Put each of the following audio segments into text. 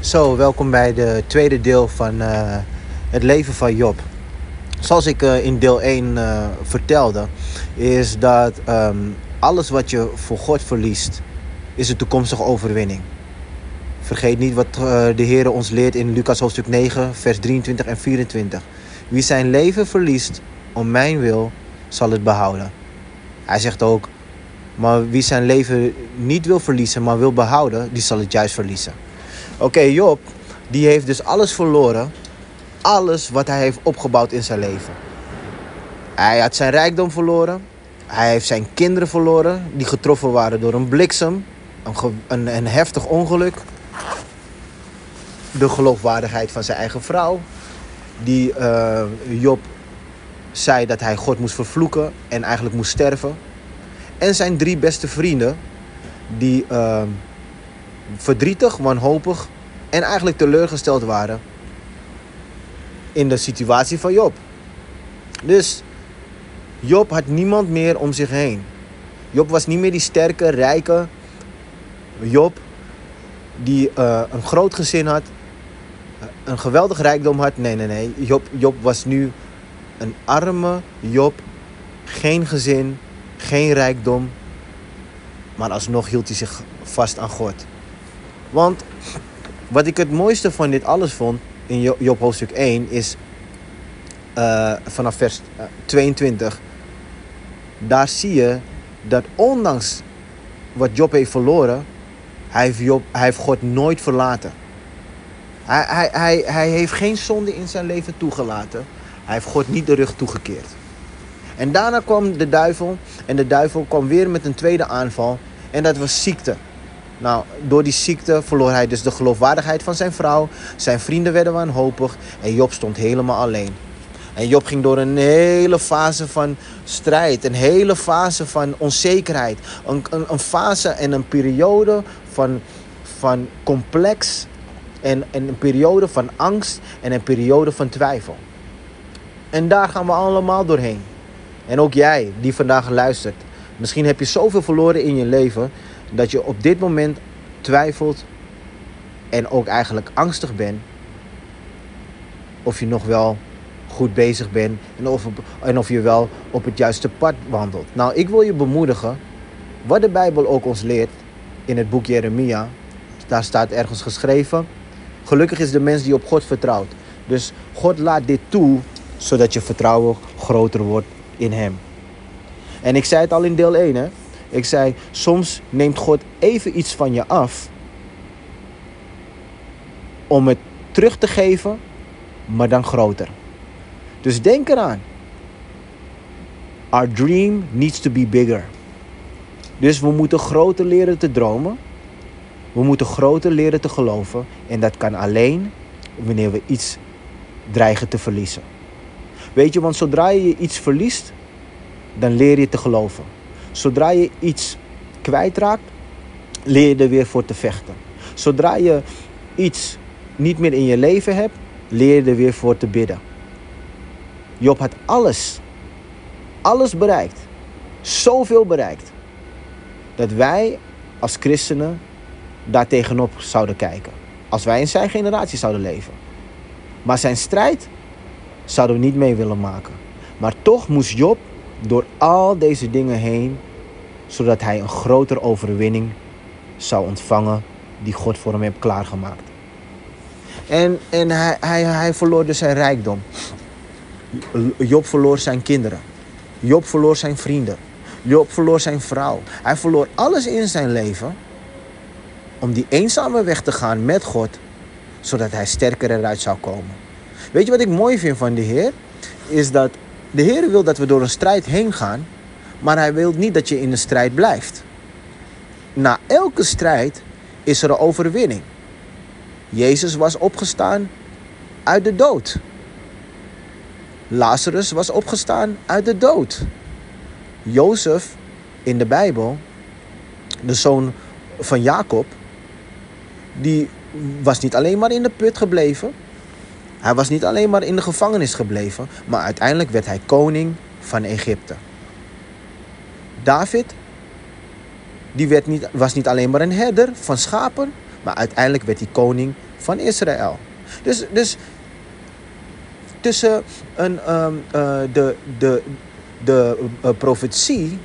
Zo, welkom bij de tweede deel van eh, het leven van Job. Zoals ik eh, in deel 1 eh, vertelde, is dat ehm, alles wat je voor God verliest, is een toekomstige overwinning. Vergeet niet wat de Heer ons leert in Lucas hoofdstuk 9, vers 23 en 24. Wie zijn leven verliest om mijn wil, zal het behouden. Hij zegt ook, maar wie zijn leven niet wil verliezen, maar wil behouden, die zal het juist verliezen. Oké, Job, die heeft dus alles verloren. Alles wat hij heeft opgebouwd in zijn leven. Hij had zijn rijkdom verloren. Hij heeft zijn kinderen verloren, die getroffen waren door een bliksem, een, een, een heftig ongeluk. De geloofwaardigheid van zijn eigen vrouw, die uh, Job zei dat hij God moest vervloeken en eigenlijk moest sterven. En zijn drie beste vrienden, die uh, verdrietig, wanhopig en eigenlijk teleurgesteld waren in de situatie van Job. Dus Job had niemand meer om zich heen. Job was niet meer die sterke, rijke Job die uh, een groot gezin had, een geweldig rijkdom had. Nee, nee, nee. Job, Job was nu een arme Job, geen gezin, geen rijkdom, maar alsnog hield hij zich vast aan God. Want wat ik het mooiste van dit alles vond in Job hoofdstuk 1 is uh, vanaf vers 22. Eh, Daar zie je dat ondanks wat Job heeft verloren, hij heeft, hij God nooit verlaten. Hij, hij, hij, hij heeft geen zonde in zijn leven toegelaten. Hij heeft God niet de rug toegekeerd. En daarna kwam de duivel. En de duivel kwam weer met een tweede aanval. En dat was ziekte. Nou, door die ziekte verloor hij dus de geloofwaardigheid van zijn vrouw. Zijn vrienden werden wanhopig. En Job stond helemaal alleen. En Job ging door een hele fase van strijd. Een hele fase van onzekerheid. Een, een, fase en een periode van, van complex. En, en een periode van angst. En een periode van twijfel. En daar gaan we allemaal doorheen. En ook jij die vandaag luistert. Misschien heb je zoveel verloren in je leven dat je op dit moment twijfelt en ook eigenlijk angstig bent of je nog wel goed bezig bent en of, en of je wel op het juiste pad wandelt. Nou, ik wil je bemoedigen, wat de Bijbel ook ons leert in het boek Jeremia, daar staat ergens geschreven, gelukkig is de mens die op God vertrouwt. Dus God laat dit toe, zodat je vertrouwen groter wordt in Hem. En ik zei het al in deel 1, hè? Ik zei, soms neemt God even iets van je af om het terug te geven, maar dan groter. Dus denk eraan. Our dream needs to be bigger. Dus we moeten groter leren te dromen. We moeten groter leren te geloven. En dat kan alleen wanneer we iets dreigen te verliezen. Weet je, want zodra je iets verliest, dan leer je te geloven. Zodra je iets kwijtraakt, leer je er weer voor te vechten. Zodra je iets niet meer in je leven hebt, leer je er weer voor te bidden. Job had alles, alles bereikt. Zoveel bereikt. Dat wij als christenen daar tegenop zouden kijken. Als wij in zijn generatie zouden leven. Maar zijn strijd zouden we niet mee willen maken. Maar toch moest Job door al deze dingen heen, zodat hij een grotere overwinning zou ontvangen die God voor hem heeft klaargemaakt. En, en hij, hij, hij verloor dus zijn rijkdom. Job verloor zijn kinderen. Job verloor zijn vrienden. Job verloor zijn vrouw. Hij verloor alles in zijn leven om die eenzame weg te gaan met God, zodat hij sterker eruit zou komen. Weet je wat ik mooi vind van de Heer? Is dat de Heer wil dat we door een strijd heen gaan, maar Hij wil niet dat je in de strijd blijft. Na elke strijd is er een overwinning. Jezus was opgestaan uit de dood. Lazarus was opgestaan uit de dood. Jozef in de Bijbel, de zoon van Jacob, die was niet alleen maar in de put gebleven, hij was niet alleen maar in de gevangenis gebleven, maar uiteindelijk werd hij koning van Egypte. David die werd niet, was niet alleen maar een herder van schapen, Maar uiteindelijk werd hij koning van Israël. Dus, dus tussen een, ehm, eh, de, de, de uh, profetie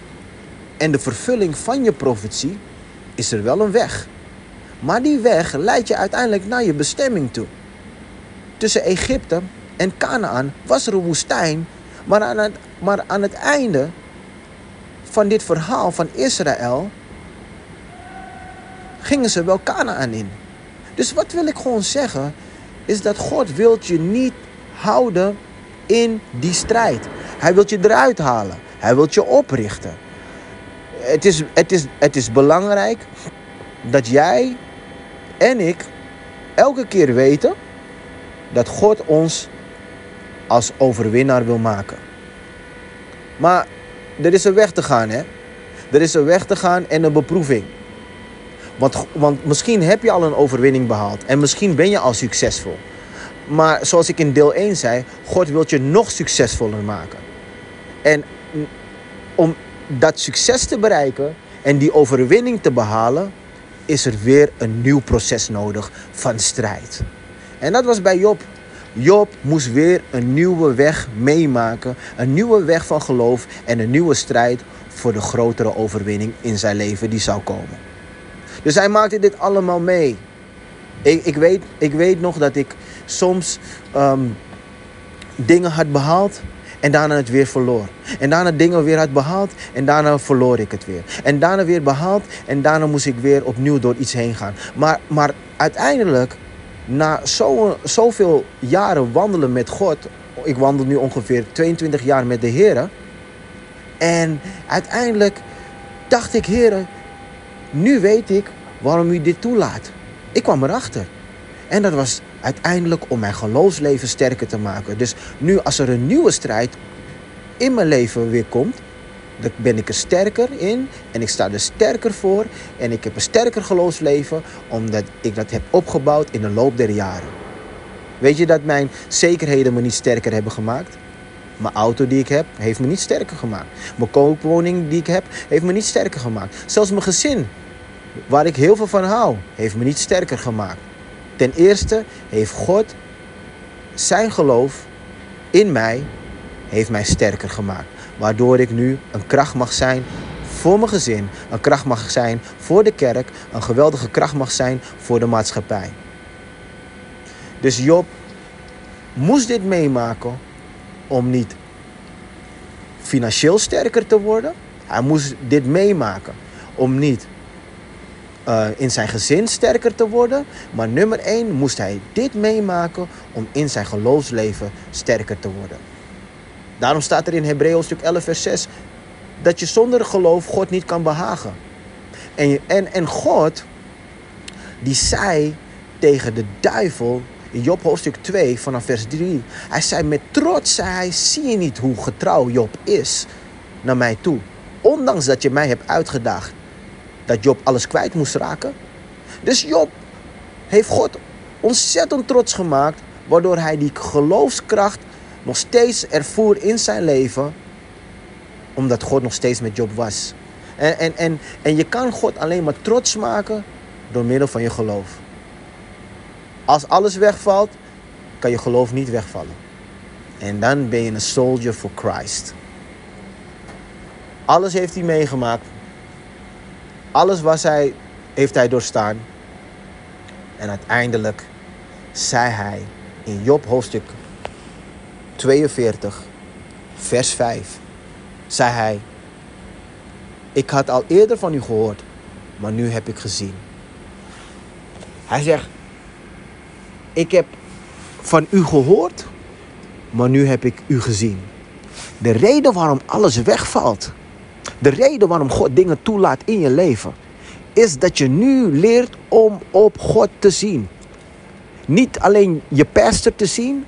en de vervulling van je profetie is er wel een weg. Maar die weg leidt je uiteindelijk naar je bestemming toe. Tussen Egypte en Canaan was er een woestijn. Maar aan het, maar aan het einde van dit verhaal van Israël gingen ze wel Canaan in. Dus wat wil ik gewoon zeggen, is dat God wilt je niet houden in die strijd. Hij wilt je eruit halen. Hij wilt je oprichten. Het is, het is, het is belangrijk dat jij en ik elke keer weten dat God ons als overwinnaar wil maken. Maar er is een weg te gaan, hè? Er is een weg te gaan en een beproeving. Want, want misschien heb je al een overwinning behaald en misschien ben je al succesvol. Maar zoals ik in deel 1 zei, God wil je nog succesvoller maken. En om dat succes te bereiken en die overwinning te behalen, is er weer een nieuw proces nodig van strijd. En dat was bij Job. Job moest weer een nieuwe weg meemaken, een nieuwe weg van geloof en een nieuwe strijd voor de grotere overwinning in zijn leven die zou komen. Dus hij maakte dit allemaal mee. Ik, ik, weet, ik weet nog dat ik soms ehm, dingen had behaald en daarna het weer verloor. En daarna dingen weer had behaald en daarna verloor ik het weer. En daarna weer behaald en daarna moest ik weer opnieuw door iets heen gaan. Maar, maar uiteindelijk, na zo, zoveel jaren wandelen met God, ik wandel nu ongeveer 22 jaar met de Heer. En uiteindelijk dacht ik, Heer, nu weet ik waarom u dit toelaat. Ik kwam erachter. En dat was uiteindelijk om mijn geloofsleven sterker te maken. Dus nu als er een nieuwe strijd in mijn leven weer komt, dan ben ik er sterker in en ik sta er sterker voor en ik heb een sterker geloofsleven omdat ik dat heb opgebouwd in de loop der jaren. Weet je dat mijn zekerheden me niet sterker hebben gemaakt? Mijn auto die ik heb, heeft me niet sterker gemaakt. Mijn koopwoning die ik heb, heeft me niet sterker gemaakt. Zelfs mijn gezin, waar ik heel veel van hou, heeft me niet sterker gemaakt. Ten eerste heeft God zijn geloof in mij heeft mij sterker gemaakt. Waardoor ik nu een kracht mag zijn voor mijn gezin, een kracht mag zijn voor de kerk, een geweldige kracht mag zijn voor de maatschappij. Dus Job moest dit meemaken om niet financieel sterker te worden. Hij moest dit meemaken om niet uh, in zijn gezin sterker te worden. Maar nummer 1 moest hij dit meemaken om in zijn geloofsleven sterker te worden. Daarom staat er in Hebreeën stuk 11 vers 6 dat je zonder geloof God niet kan behagen. En, en, en God, die zei tegen de duivel in Job hoofdstuk 2 vanaf vers 3. Hij zei met trots, zei hij, zie je niet hoe getrouw Job is naar mij toe. Ondanks dat je mij hebt uitgedaagd dat Job alles kwijt moest raken. Dus Job heeft God ontzettend trots gemaakt, waardoor hij die geloofskracht nog steeds ervoer in zijn leven, omdat God nog steeds met Job was. En, en, en, en je kan God alleen maar trots maken door middel van je geloof. Als alles wegvalt, kan je geloof niet wegvallen. En dan ben je een soldier for Christ. Alles heeft hij meegemaakt. Alles was hij, heeft hij doorstaan. En uiteindelijk zei hij in Job hoofdstuk 42, vers 5, zei hij, ik had al eerder van u gehoord, maar nu heb ik gezien. Hij zegt, ik heb van u gehoord, maar nu heb ik u gezien. De reden waarom alles wegvalt, de reden waarom God dingen toelaat in je leven, is dat je nu leert om op God te zien. Niet alleen je pastor te zien,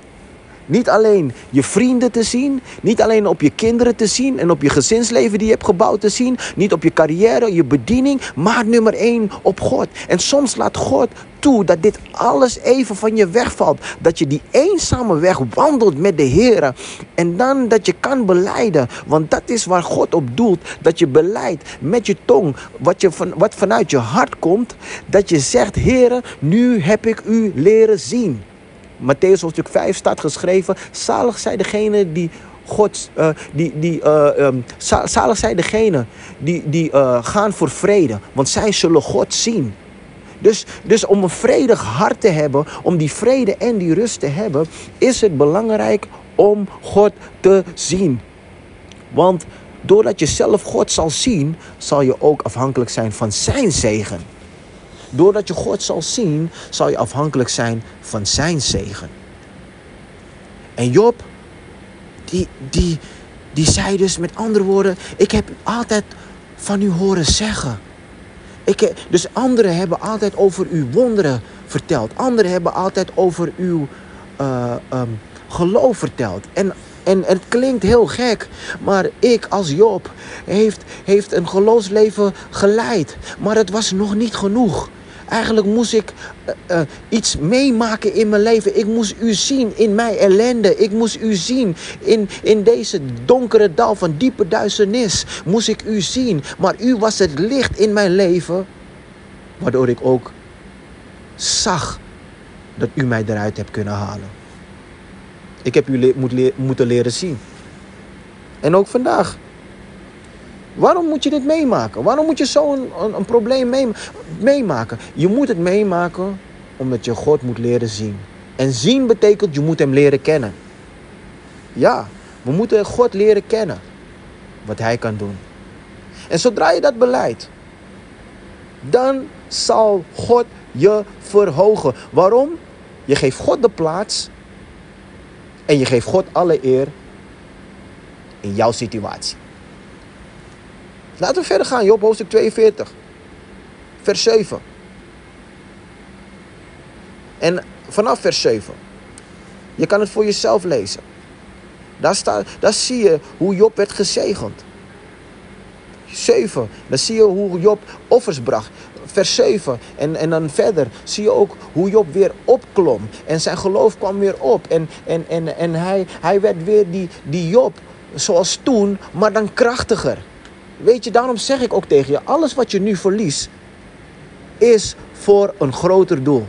Niet alleen je vrienden te zien, niet alleen op je kinderen te zien en op je gezinsleven die je hebt gebouwd te zien, niet op je carrière, je bediening, maar nummer één op God. En soms laat God toe dat dit alles even van je wegvalt. Dat je die eenzame weg wandelt met de Heer. En dan dat je kan beleiden. Want dat is waar God op doelt. Dat je beleidt met je tong. Wat, je van, wat vanuit je hart komt. Dat je zegt, Heer, nu heb ik u leren zien. Matthäus hoofdstuk 5 staat geschreven. Zalig zijn degene die God, uh, die, die, uh, zalig zijn degene die, die uh, gaan voor vrede, want zij zullen God zien. Dus, dus om een vredig hart te hebben, om die vrede en die rust te hebben, is het belangrijk om God te zien. Want doordat je zelf God zal zien, zal je ook afhankelijk zijn van zijn zegen. Doordat je God zal zien, zal je afhankelijk zijn van zijn zegen. En Job, die, die, die zei dus met andere woorden: Ik heb altijd van u horen zeggen. Ik, dus anderen hebben altijd over uw wonderen verteld. Anderen hebben altijd over uw uh, um, geloof verteld. En, en het klinkt heel gek, maar ik als Job heeft, heeft een geloofsleven geleid. Maar het was nog niet genoeg. Eigenlijk moest ik uh, uh, iets meemaken in mijn leven. Ik moest u zien in mijn ellende. Ik moest u zien in, in deze donkere dal van diepe duisternis. Moest ik u zien. Maar u was het licht in mijn leven. Waardoor ik ook zag dat u mij eruit hebt kunnen halen. Ik heb u moet moeten leren zien. En ook vandaag. Waarom moet je dit meemaken? Waarom moet je zo'n een, een, probleem mee, meemaken? Je moet het meemaken omdat je God moet leren zien. En zien betekent je moet hem leren kennen. Ja, we moeten God leren kennen. Wat hij kan doen. En zodra je dat beleidt, dan zal God je verhogen. Waarom? Je geeft God de plaats en je geeft God alle eer in jouw situatie. Laten we verder gaan, Job, hoofdstuk 42, vers 7. En vanaf vers 7. Je kan het voor jezelf lezen. Daar, staat, daar zie je hoe Job werd gezegend. 7. Dan zie je hoe Job offers bracht. Vers 7. En, en dan verder zie je ook hoe Job weer opklom. En zijn geloof kwam weer op. En, en, en, en hij, hij werd weer die, die Job zoals toen, maar dan krachtiger. Weet je, daarom zeg ik ook tegen je: alles wat je nu verliest, is voor een groter doel.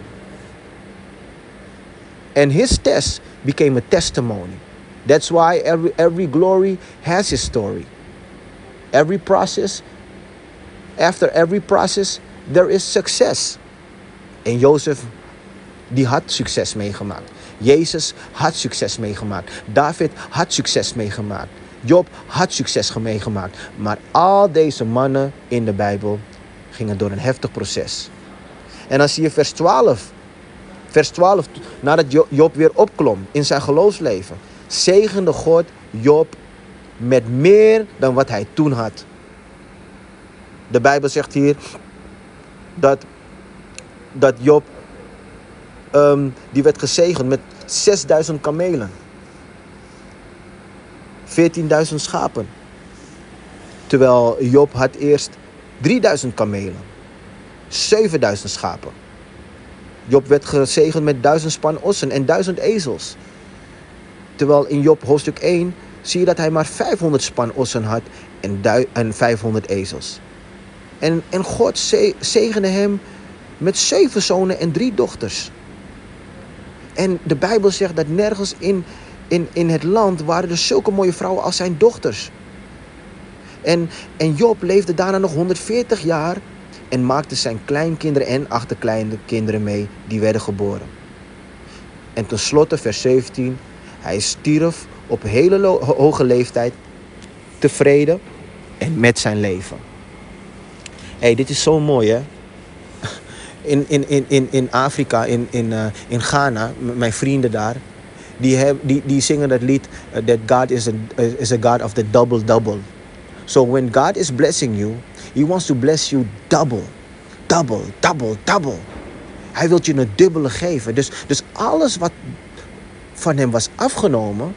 And his test became a testimony. That's why every, every glory has his story. Every process, after every process, there is success. En Jozef, die had succes meegemaakt. Jezus had succes meegemaakt. David had succes meegemaakt. Job had succes meegemaakt. Maar al deze mannen in de Bijbel gingen door een heftig proces. En dan zie je vers 12. Vers 12, nadat Job weer opklom in zijn geloofsleven, zegende God Job met meer dan wat hij toen had. De Bijbel zegt hier dat, dat Job, um, die werd gezegend met 6000 kamelen. 14.000 schapen. Terwijl Job had eerst 3000 kamelen. 7000 schapen. Job werd gezegend met 1000 span ossen en 1000 ezels. Terwijl in Job hoofdstuk 1 zie je dat hij maar 500 span ossen had en, en 500 ezels. En, en God zegende hem met zeven zonen en drie dochters. En de Bijbel zegt dat nergens in, in, in het land waren er zulke mooie vrouwen als zijn dochters. En, en Job leefde daarna nog 140 jaar en maakte zijn kleinkinderen en achterkleinkinderen mee die werden geboren. En tenslotte, vers 17, hij stierf op hele hoge leeftijd tevreden en met zijn leven. Hé, hey, dit is zo mooi hè. In, in, in, in, Afrika, in, in, uh, in Ghana, mijn vrienden daar, die, heb, die, die zingen dat lied uh, that God is a, uh, is a God of the double double. So when God is blessing you, he wants to bless you double. Double, double, double. Hij wil je een dubbele geven. Dus, dus alles wat van hem was afgenomen,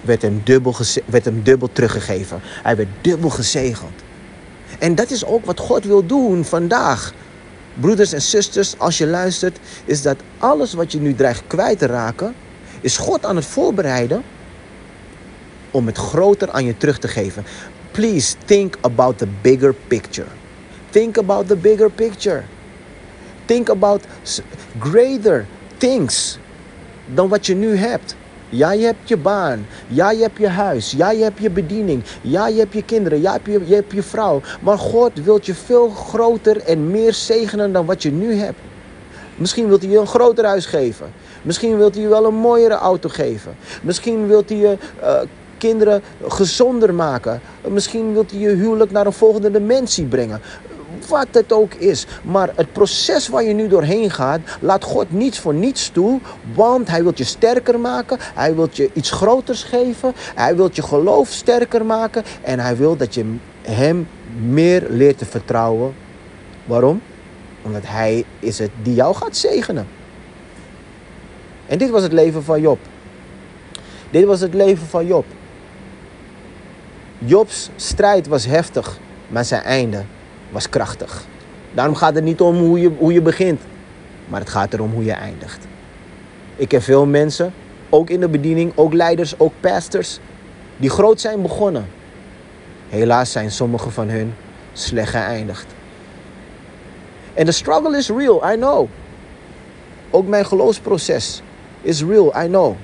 werd hem dubbel, werd hem dubbel teruggegeven. Hij werd dubbel gezegend. En dat is ook wat God wil doen vandaag. Broeders en zusters, als je luistert, is dat alles wat je nu dreigt kwijt te raken, is God aan het voorbereiden om het groter aan je terug te geven. Please think about the bigger picture. Think about the bigger picture. Think about greater things dan wat je nu hebt. Ja, je hebt je baan. Ja, je hebt je huis. Ja, je hebt je bediening. Ja, je hebt je kinderen. Ja, je, je hebt je vrouw. Maar God wil je veel groter en meer zegenen dan wat je nu hebt. Misschien wilt hij je een groter huis geven. Misschien wilt hij je wel een mooiere auto geven. Misschien wilt hij je uh, kinderen gezonder maken. Misschien wilt hij je huwelijk naar een volgende dimensie brengen wat het ook is. Maar het proces waar je nu doorheen gaat, laat God niets voor niets toe. Want Hij wil je sterker maken. Hij wil je iets groters geven. Hij wil je geloof sterker maken. En Hij wil dat je Hem meer leert te vertrouwen. Waarom? Omdat Hij is het die jou gaat zegenen. En dit was het leven van Job. Dit was het leven van Job. Jobs strijd was heftig, maar zijn einde was krachtig. Daarom gaat het niet om hoe je, hoe je begint, maar het gaat erom hoe je eindigt. Ik ken veel mensen, ook in de bediening, ook leiders, ook pastors, die groot zijn begonnen. Helaas zijn sommige van hun slecht geëindigd. En de struggle is real, I know. Ook mijn geloofsproces is real, I know.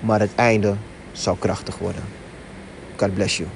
Maar het einde zal krachtig worden. God bless you.